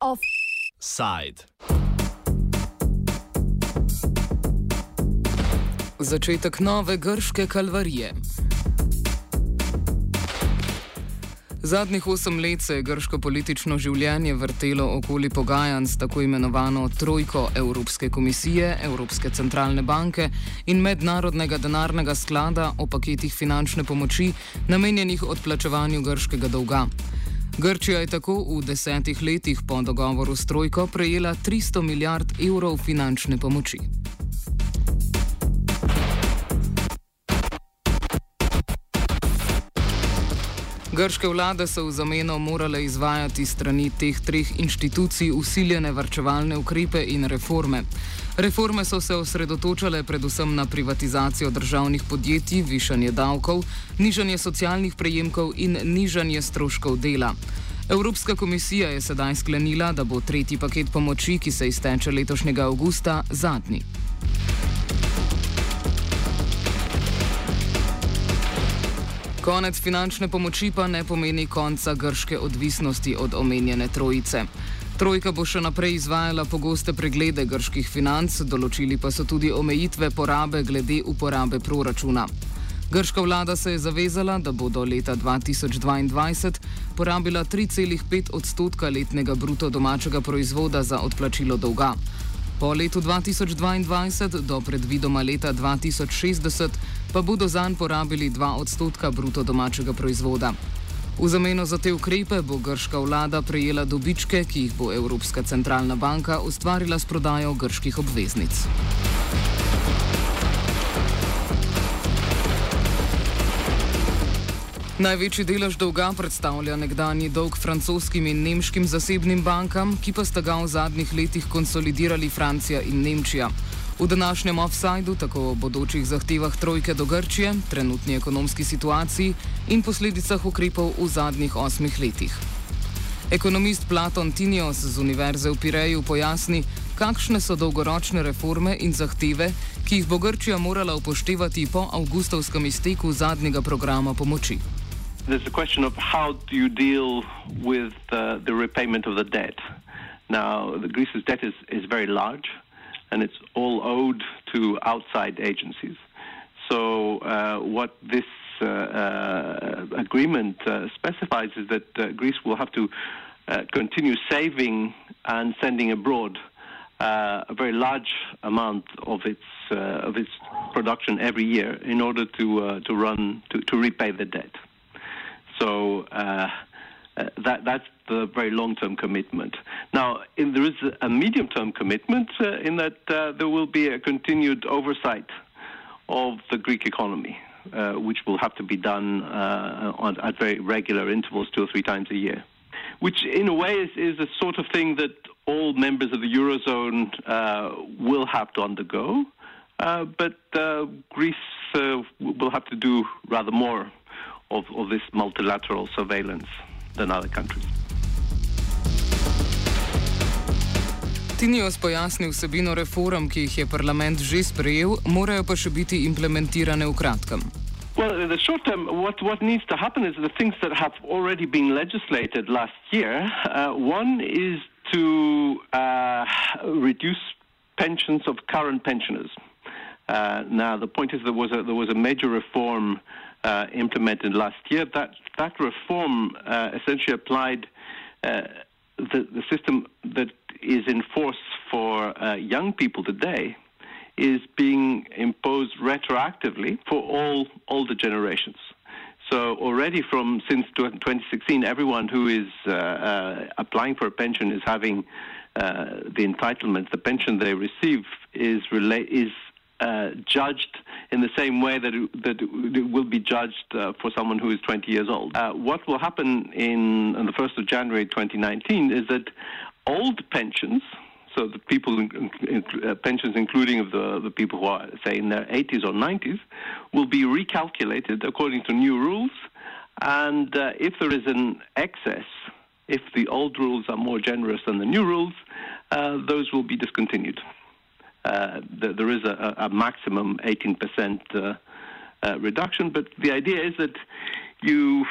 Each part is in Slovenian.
Offside. Začetek nove grške kalvarije. Zadnjih osem let se je grško politično življenje vrtelo okoli pogajanj s tako imenovano trojko Evropske komisije, Evropske centralne banke in Mednarodnega denarnega sklada o paketih finančne pomoči, namenjenih odplačevanju grškega dolga. Grčija je tako v desetih letih po dogovoru s trojko prejela 300 milijard evrov finančne pomoči. Grške vlade so v zameno morale izvajati strani teh treh inštitucij usiljene varčevalne ukrepe in reforme. Reforme so se osredotočale predvsem na privatizacijo državnih podjetij, višanje davkov, nižanje socialnih prejemkov in nižanje stroškov dela. Evropska komisija je sedaj sklenila, da bo tretji paket pomoči, ki se izteče letošnjega avgusta, zadnji. Konec finančne pomoči pa ne pomeni konca grške odvisnosti od omenjene trojice. Trojka bo še naprej izvajala pogoste preglede grških financ, določili pa so tudi omejitve porabe glede uporabe proračuna. Grška vlada se je zavezala, da bo do leta 2022 porabila 3,5 odstotka letnega bruto domačega proizvoda za odplačilo dolga. Po letu 2022 do predvidoma leta 2060 pa bodo zanj porabili 2 odstotka bruto domačega proizvoda. V zameno za te ukrepe bo grška vlada prejela dobičke, ki jih bo Evropska centralna banka ustvarila s prodajo grških obveznic. Največji delež dolga predstavlja nekdani dolg francoskim in nemškim zasebnim bankam, ki pa sta ga v zadnjih letih konsolidirali Francija in Nemčija. V današnjem offsajdu tako o bodočih zahtevah trojke do Grčije, trenutni ekonomski situaciji in posledicah ukrepov v zadnjih osmih letih. Ekonomist Platon Tinios z Univerze v Pireju pojasni, kakšne so dolgoročne reforme in zahteve, ki jih bo Grčija morala upoštevati po avgustovskem izteku zadnjega programa pomoči. there's a question of how do you deal with uh, the repayment of the debt. Now, the Greece's debt is, is very large, and it's all owed to outside agencies. So, uh, what this uh, uh agreement uh, specifies is that uh, Greece will have to continue saving and sending abroad a very large amount of its of its production every year in order to to run to, to repay the debt. So uh, uh, that that's the very long-term commitment. Now, in, there is a medium-term commitment uh, in that uh, there will be a continued oversight of the Greek economy, uh, which will have to be done uh, on, at very regular intervals, two or three times a year. Which, in a way, is, is a sort of thing that all members of the eurozone will have to undergo. but Greece will have to do rather more of, of this multilateral surveillance than other countries. Tinios pojasnil vsebino reform, ki jih je parlament že sprejel, morajo pa še biti implementirane v kratkem. Well, in the short term, what, what needs to happen is the things that have already been legislated last year. Uh, one is to uh, reduce pensions of current pensioners. Uh, now, the point is there was a, there was a major reform uh, implemented last year. That that reform uh, essentially applied uh, the the system that is in force for uh, young people today is being imposed retroactively for all older generations. So already from since 2016, everyone who is uh, uh, applying for a pension is having the entitlement. The pension they receive is rela- is uh, judged in the same way that it, that it will be judged uh, for someone who is 20 years old. Uh, what will happen in, on the 1st of January 2019 is that old pensions, so the people in, in, uh, pensions including of the, the people who are say in their 80s or 90s will be recalculated according to new rules and uh, if there is an excess if the old rules are more generous than the new rules uh, those will be discontinued th- there is a, a maximum 18% uh, uh, reduction. But the idea is that you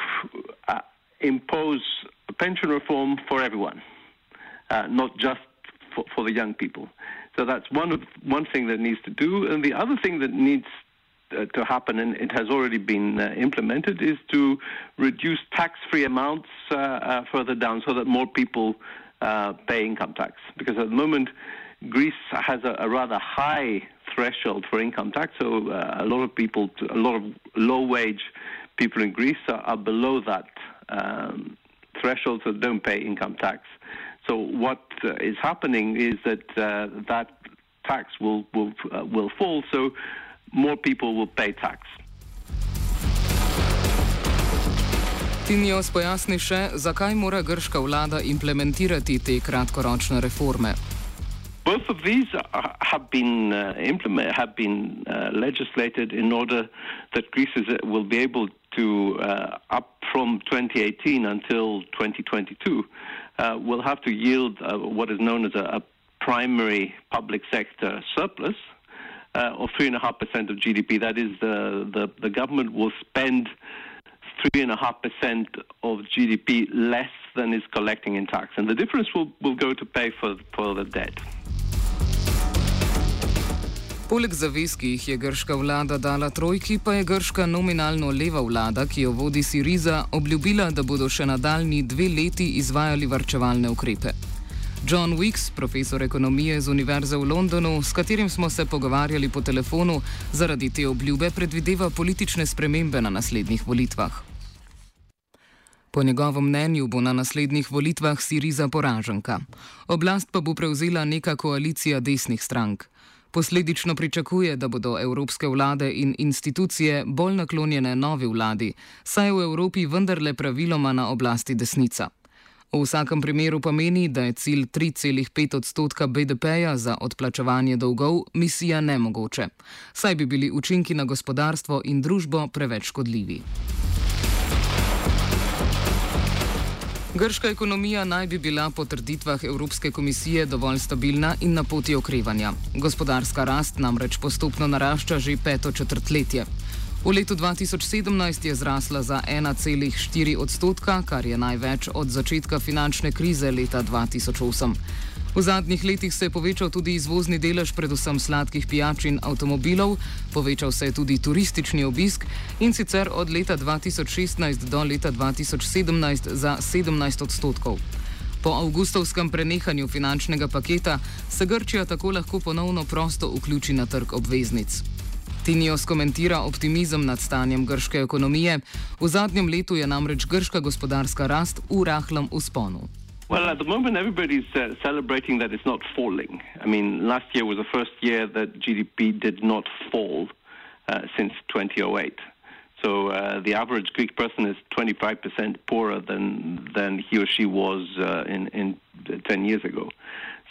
uh, impose a pension reform for everyone, uh, not just for, for, the young people. So that's one of, one thing that needs to do, and the other thing that needs uh, to happen, and it has already been implemented, is to reduce tax-free amounts further down, so that more people pay income tax. Because at the moment Greece has a, a rather high threshold for income tax, so uh, a lot of people, a lot of low-wage people in Greece are, are below that um, threshold, so don't pay income tax. So what uh, is happening is that uh, that tax will will uh, will fall, so more people will pay tax. Tinios pojasni še, zakaj mora grška vlada implementirati te kratkoročne reforme. Both of these have been uh, implement, have been uh, legislated in order that Greece is, uh, will be able to, uh, up from 2018 until 2022, uh, will have to yield uh, what is known as a, a primary public sector surplus of 3.5% of GDP. That is, the, the, the government will spend 3.5% of GDP less than is collecting in tax. And the difference will, will go to pay for, for the debt. Poleg zavez, ki jih je grška vlada dala trojki, pa je grška nominalno leva vlada, ki jo vodi Siriza, obljubila, da bodo še nadaljni dve leti izvajali varčevalne ukrepe. John Weeks, profesor ekonomije z Univerze v Londonu, s katerim smo se pogovarjali po telefonu, zaradi te obljube predvideva politične spremembe na naslednjih volitvah. Po njegovem mnenju bo na naslednjih volitvah Siriza poraženka. Oblast pa bo prevzela neka koalicija desnih strank. Posledično pričakuje, da bodo evropske vlade in institucije bolj naklonjene novi vladi, saj je v Evropi vendarle praviloma na oblasti desnica. V vsakem primeru pa meni, da je cilj 3,5 odstotka BDP-ja za odplačevanje dolgov misija nemogoče, saj bi bili učinki na gospodarstvo in družbo preveč škodljivi. Grška ekonomija naj bi bila po trditvah Evropske komisije dovolj stabilna in na poti okrevanja. Gospodarska rast namreč postopno narašča že peto četrtletje. V letu 2017 je zrasla za 1,4 odstotka, kar je največ od začetka finančne krize leta 2008. V zadnjih letih se je povečal tudi izvozni delež predvsem sladkih pijač in avtomobilov, povečal se je tudi turistični obisk in sicer od leta 2016 do leta 2017 za 17 odstotkov. Po avgustovskem prenehanju finančnega paketa se Grčija tako lahko ponovno prosto vključi na trg obveznic. Tinios komentira optimizem nad stanjem grške ekonomije. V zadnjem letu je namreč grška gospodarska rast v rahlem usponu. Well, at the moment, everybody's uh, celebrating that it's not falling. I mean, last year was the first year that GDP did not fall uh, since 2008. So uh, the average Greek person is 25% poorer than than he or she was uh, in in 10 years ago.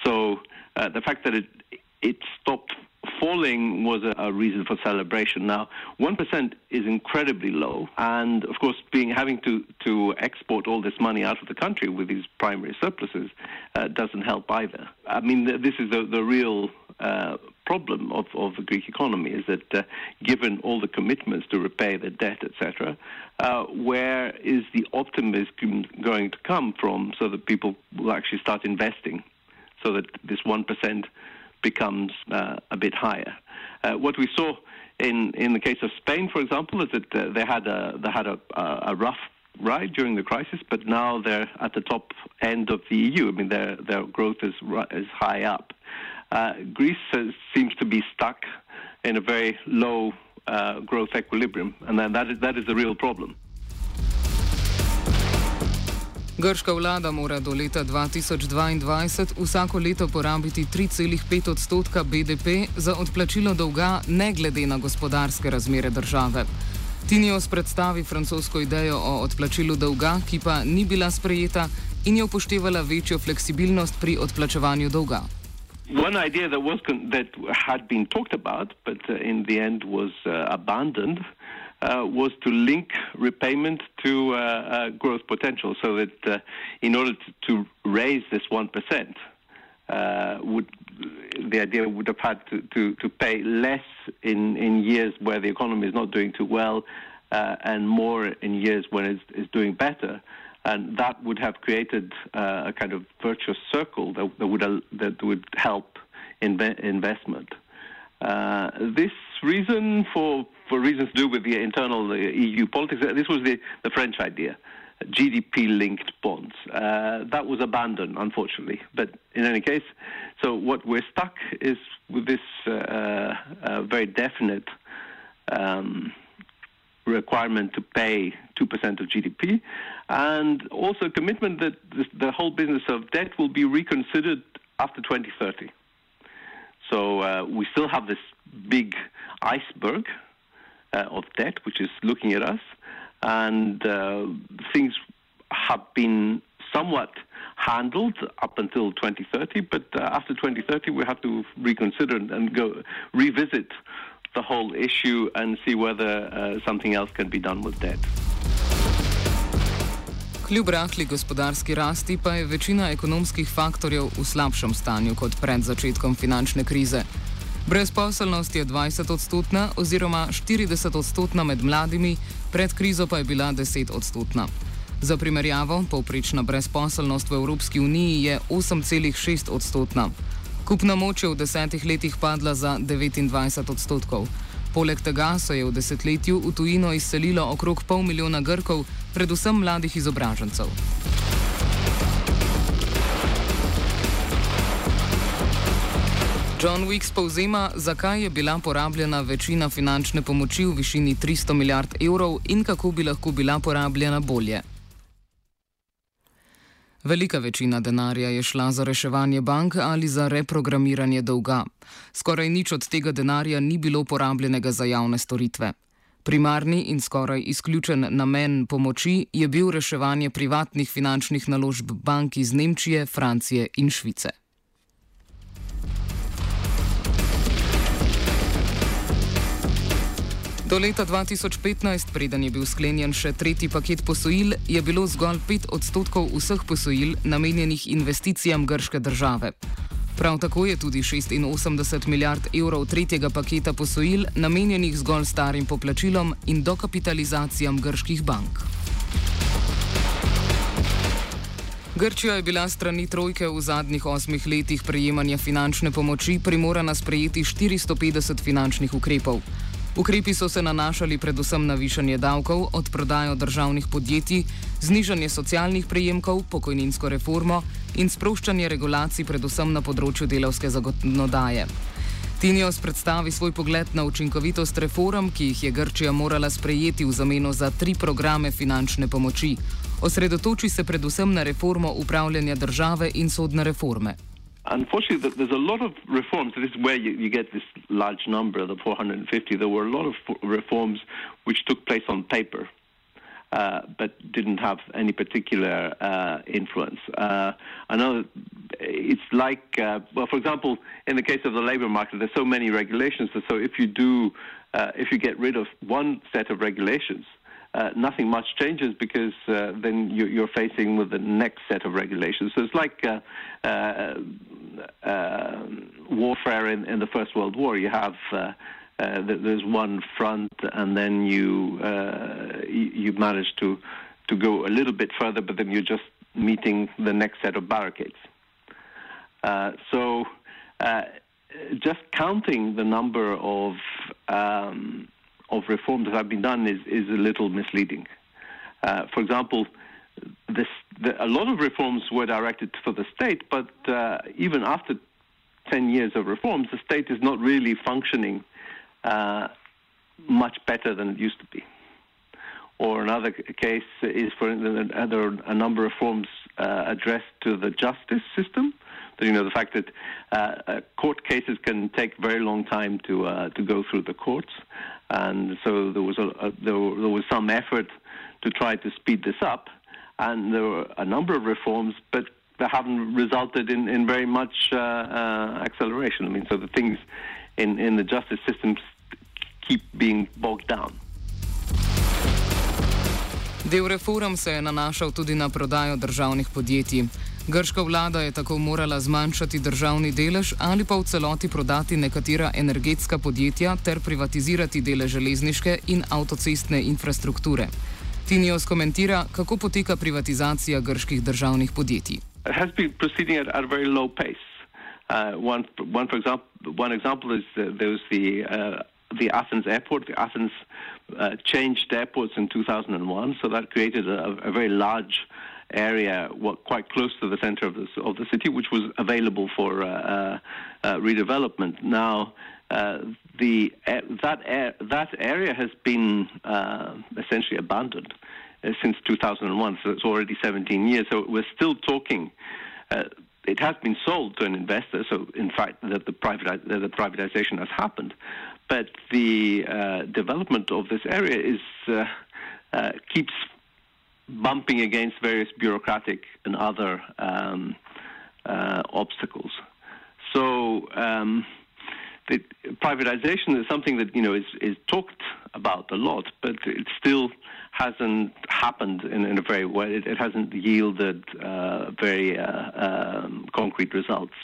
So uh, the fact that it it stopped falling was a, reason for celebration. Now, 1% is incredibly low, and of course, being having to, to export all this money out of the country with these primary surpluses uh, doesn't help either. I mean, this is the, the real uh, problem of, of the Greek economy is that uh, given all the commitments to repay the debt, etc., uh, where is the optimism going to come from so that people will actually start investing so that this 1% becomes uh, a bit higher. Uh, what we saw in, in the case of Spain, for example, is that uh, they had a they had a, a rough ride during the crisis, but now they're at the top end of the EU. I mean, their their growth is is high up. Uh, Greece has, seems to be stuck in a very low uh, growth equilibrium, and that is that is the real problem. Grška vlada mora do leta 2022 vsako leto porabiti 3,5 odstotka BDP za odplačilo dolga, ne glede na gospodarske razmere države. Tinios predstavi francosko idejo o odplačilu dolga, ki pa ni bila sprejeta in je upoštevala večjo fleksibilnost pri odplačevanju dolga. One idea that was that had been talked about, but uh, in the end was uh, abandoned, uh, was to link repayment to uh, uh, growth potential, so that uh, in order to, to, raise this one percent, uh, would the idea would have had to, to, to pay less in, in years where the economy is not doing too well uh, and more in years when it's, it's doing better. And that would have created uh, a kind of virtuous circle that, that, would, that would help inve- investment. Uh, this reason, for, for reasons to do with the internal EU politics, this was the, the French idea. GDP linked bonds. Uh, that was abandoned, unfortunately. But in any case, so what we're stuck is with this uh, uh, very definite um, requirement to pay 2% of GDP and also a commitment that this, the whole business of debt will be reconsidered after 2030. So uh, we still have this big iceberg uh, of debt which is looking at us and uh, things have been somewhat handled up until 2030, but uh, after 2030 we have to reconsider and go revisit the whole issue and see whether uh, something else can be done with debt. Kljub rahli gospodarski rasti pa je večina ekonomskih faktorjev v slabšem stanju kot pred začetkom finančne krize. Brezposelnost je 20 odstotna oziroma 40 odstotna med mladimi, pred krizo pa je bila 10 odstotna. Za primerjavo, povprečna brezposelnost v Evropski uniji je 8,6 odstotna. Kupna moč je v desetih letih padla za 29 odstotkov. Poleg tega se je v desetletju v tujino izselilo okrog pol milijona Grkov, predvsem mladih izobražencev. John Wicks povzema, zakaj je bila porabljena večina finančne pomoči v višini 300 milijard evrov in kako bi lahko bila porabljena bolje. Velika večina denarja je šla za reševanje bank ali za reprogramiranje dolga. Skoraj nič od tega denarja ni bilo porabljenega za javne storitve. Primarni in skoraj izključen namen pomoči je bil reševanje privatnih finančnih naložb bank iz Nemčije, Francije in Švice. Do leta 2015, preden je bil sklenjen še tretji paket posojil, je bilo zgolj 5 odstotkov vseh posojil namenjenih investicijam grške države. Prav tako je tudi 86 milijard evrov tretjega paketa posojil namenjenih zgolj starim poplačilom in dokapitalizacijam grških bank. Grčija je bila strani trojke v zadnjih osmih letih prejemanja finančne pomoči primorana sprejeti 450 finančnih ukrepov. Ukrepi so se nanašali predvsem na višanje davkov, odprodajo državnih podjetij, znižanje socialnih prejemkov, pokojninsko reformo in sproščanje regulacij predvsem na področju delovske zakonodaje. Tinios predstavi svoj pogled na učinkovitost reform, ki jih je Grčija morala sprejeti v zameno za tri programe finančne pomoči. Osredotoči se predvsem na reformo upravljanja države in sodne reforme. Unfortunately, there's a lot of reforms. This is where you, you, get this large number, the 450. There were a lot of reforms which took place on paper, uh, but didn't have any particular uh, influence. Uh, I know it's like, uh, well, for example, in the case of the labor market, there's so many regulations. So if you do, uh, if you get rid of one set of regulations, uh, nothing much changes because uh, then you, are facing with the next set of regulations. So it's like uh, uh, uh warfare in, in, the First World War. You have there's one front, and then you you manage to to go a little bit further, but then you're just meeting the next set of barricades. so just counting the number of um, of reforms that have been done is, is a little misleading. Uh, for example, this, the, a lot of reforms were directed for the state, but uh, even after 10 years of reforms, the state is not really functioning uh, much better than it used to be. Or another case is, for are a number of reforms uh, addressed to the justice system. You know, the fact that uh, uh, court cases can take very long time to to go through the courts, and so there was a, a there, there, was some effort to try to speed this up, and there were a number of reforms, but they haven't resulted in, in very much uh, uh, acceleration. I mean, so the things in, in the justice system keep being bogged down. Del reform se je nanašal tudi na prodajo državnih podjetij. Grška vlada je tako morala zmanjšati državni delež ali pa v celoti prodati nekatera energetska podjetja ter privatizirati dele železniške in avtocestne infrastrukture. Tinios komentira, kako poteka privatizacija grških državnih podjetij. Uh, one, one, for example, one example is uh, there was the uh, the Athens airport. The Athens Uh, changed airports in 2001, so that created a, a very large area, well, quite close to the center of the of the city, which was available for uh, uh, uh redevelopment. Now. Uh, the that that area has been essentially abandoned since 2001, so it's already 17 years. So we're still talking it has been sold to an investor, so in fact the privatization has happened. But the uh, development of this area is uh, uh, keeps bumping against various bureaucratic and other um, uh, obstacles. So um, the privatization is something that you know is, is talked about a lot, but it still hasn't happened in, in a very well. It, it hasn't yielded uh, very uh, um, concrete results.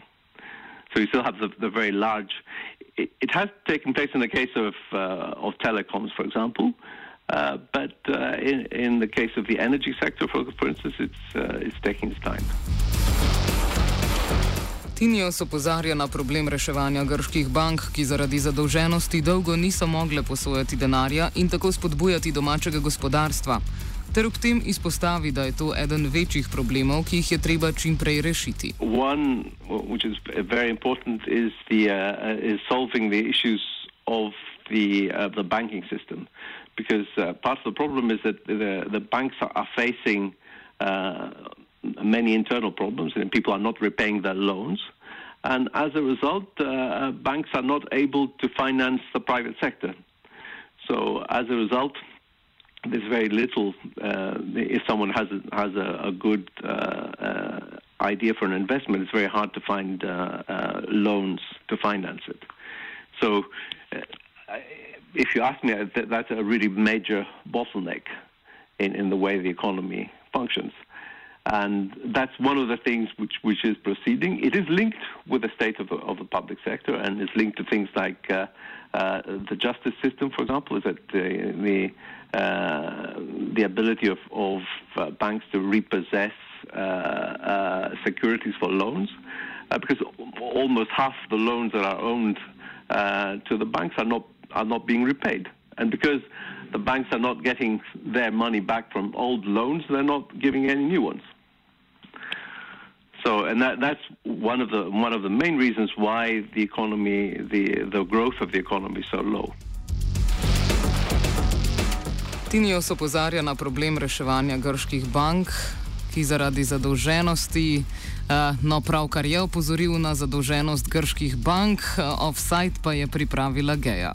So you still have the, the very large. It, it, has taken place in the case of uh, of telecoms, for example. Uh, but uh, in, in the case of the energy sector, for, for instance, it's, it's taking its time. Tinios opozarja na problem reševanja grških bank, ki zaradi zadolženosti dolgo niso mogle posojati denarja in tako spodbujati domačega gospodarstva. Ter ob tem izpostavi, da je to eden večjih problemov, ki jih je treba čim prej rešiti. One, which is very important, is the uh, is solving the issues of the uh, the banking system, because uh, part of the problem is that the the banks are facing. Uh, many internal problems, and people are not repaying their loans. And as a result, uh, banks are not able to finance the private sector. So as a result, there's very little. Uh, if someone has a, has a, a good uh, uh idea for an investment, it's very hard to find uh, uh, loans to finance it. So, if you ask me, that's a really major bottleneck in, in the way the economy functions. And that's one of the things which, which is proceeding. It is linked with the state of the, of the public sector and is linked to things like uh, uh, the justice system, for example, is that the, the, uh, the ability of, of uh, banks to repossess uh, securities for loans, because almost half the loans that are owned to the banks are not, are not being repaid. And because the banks are not getting their money back from old loans, they're not giving any new ones. So, and that, that's one of the one of the main reasons why the economy, the the growth of the economy, is so low. Tinios opozarja na problem reševanja grških bank, ki zaradi zadolženosti, eh, no pravkar je opozoril na zadolženost grških bank, eh, offside pa je pripravila Geja.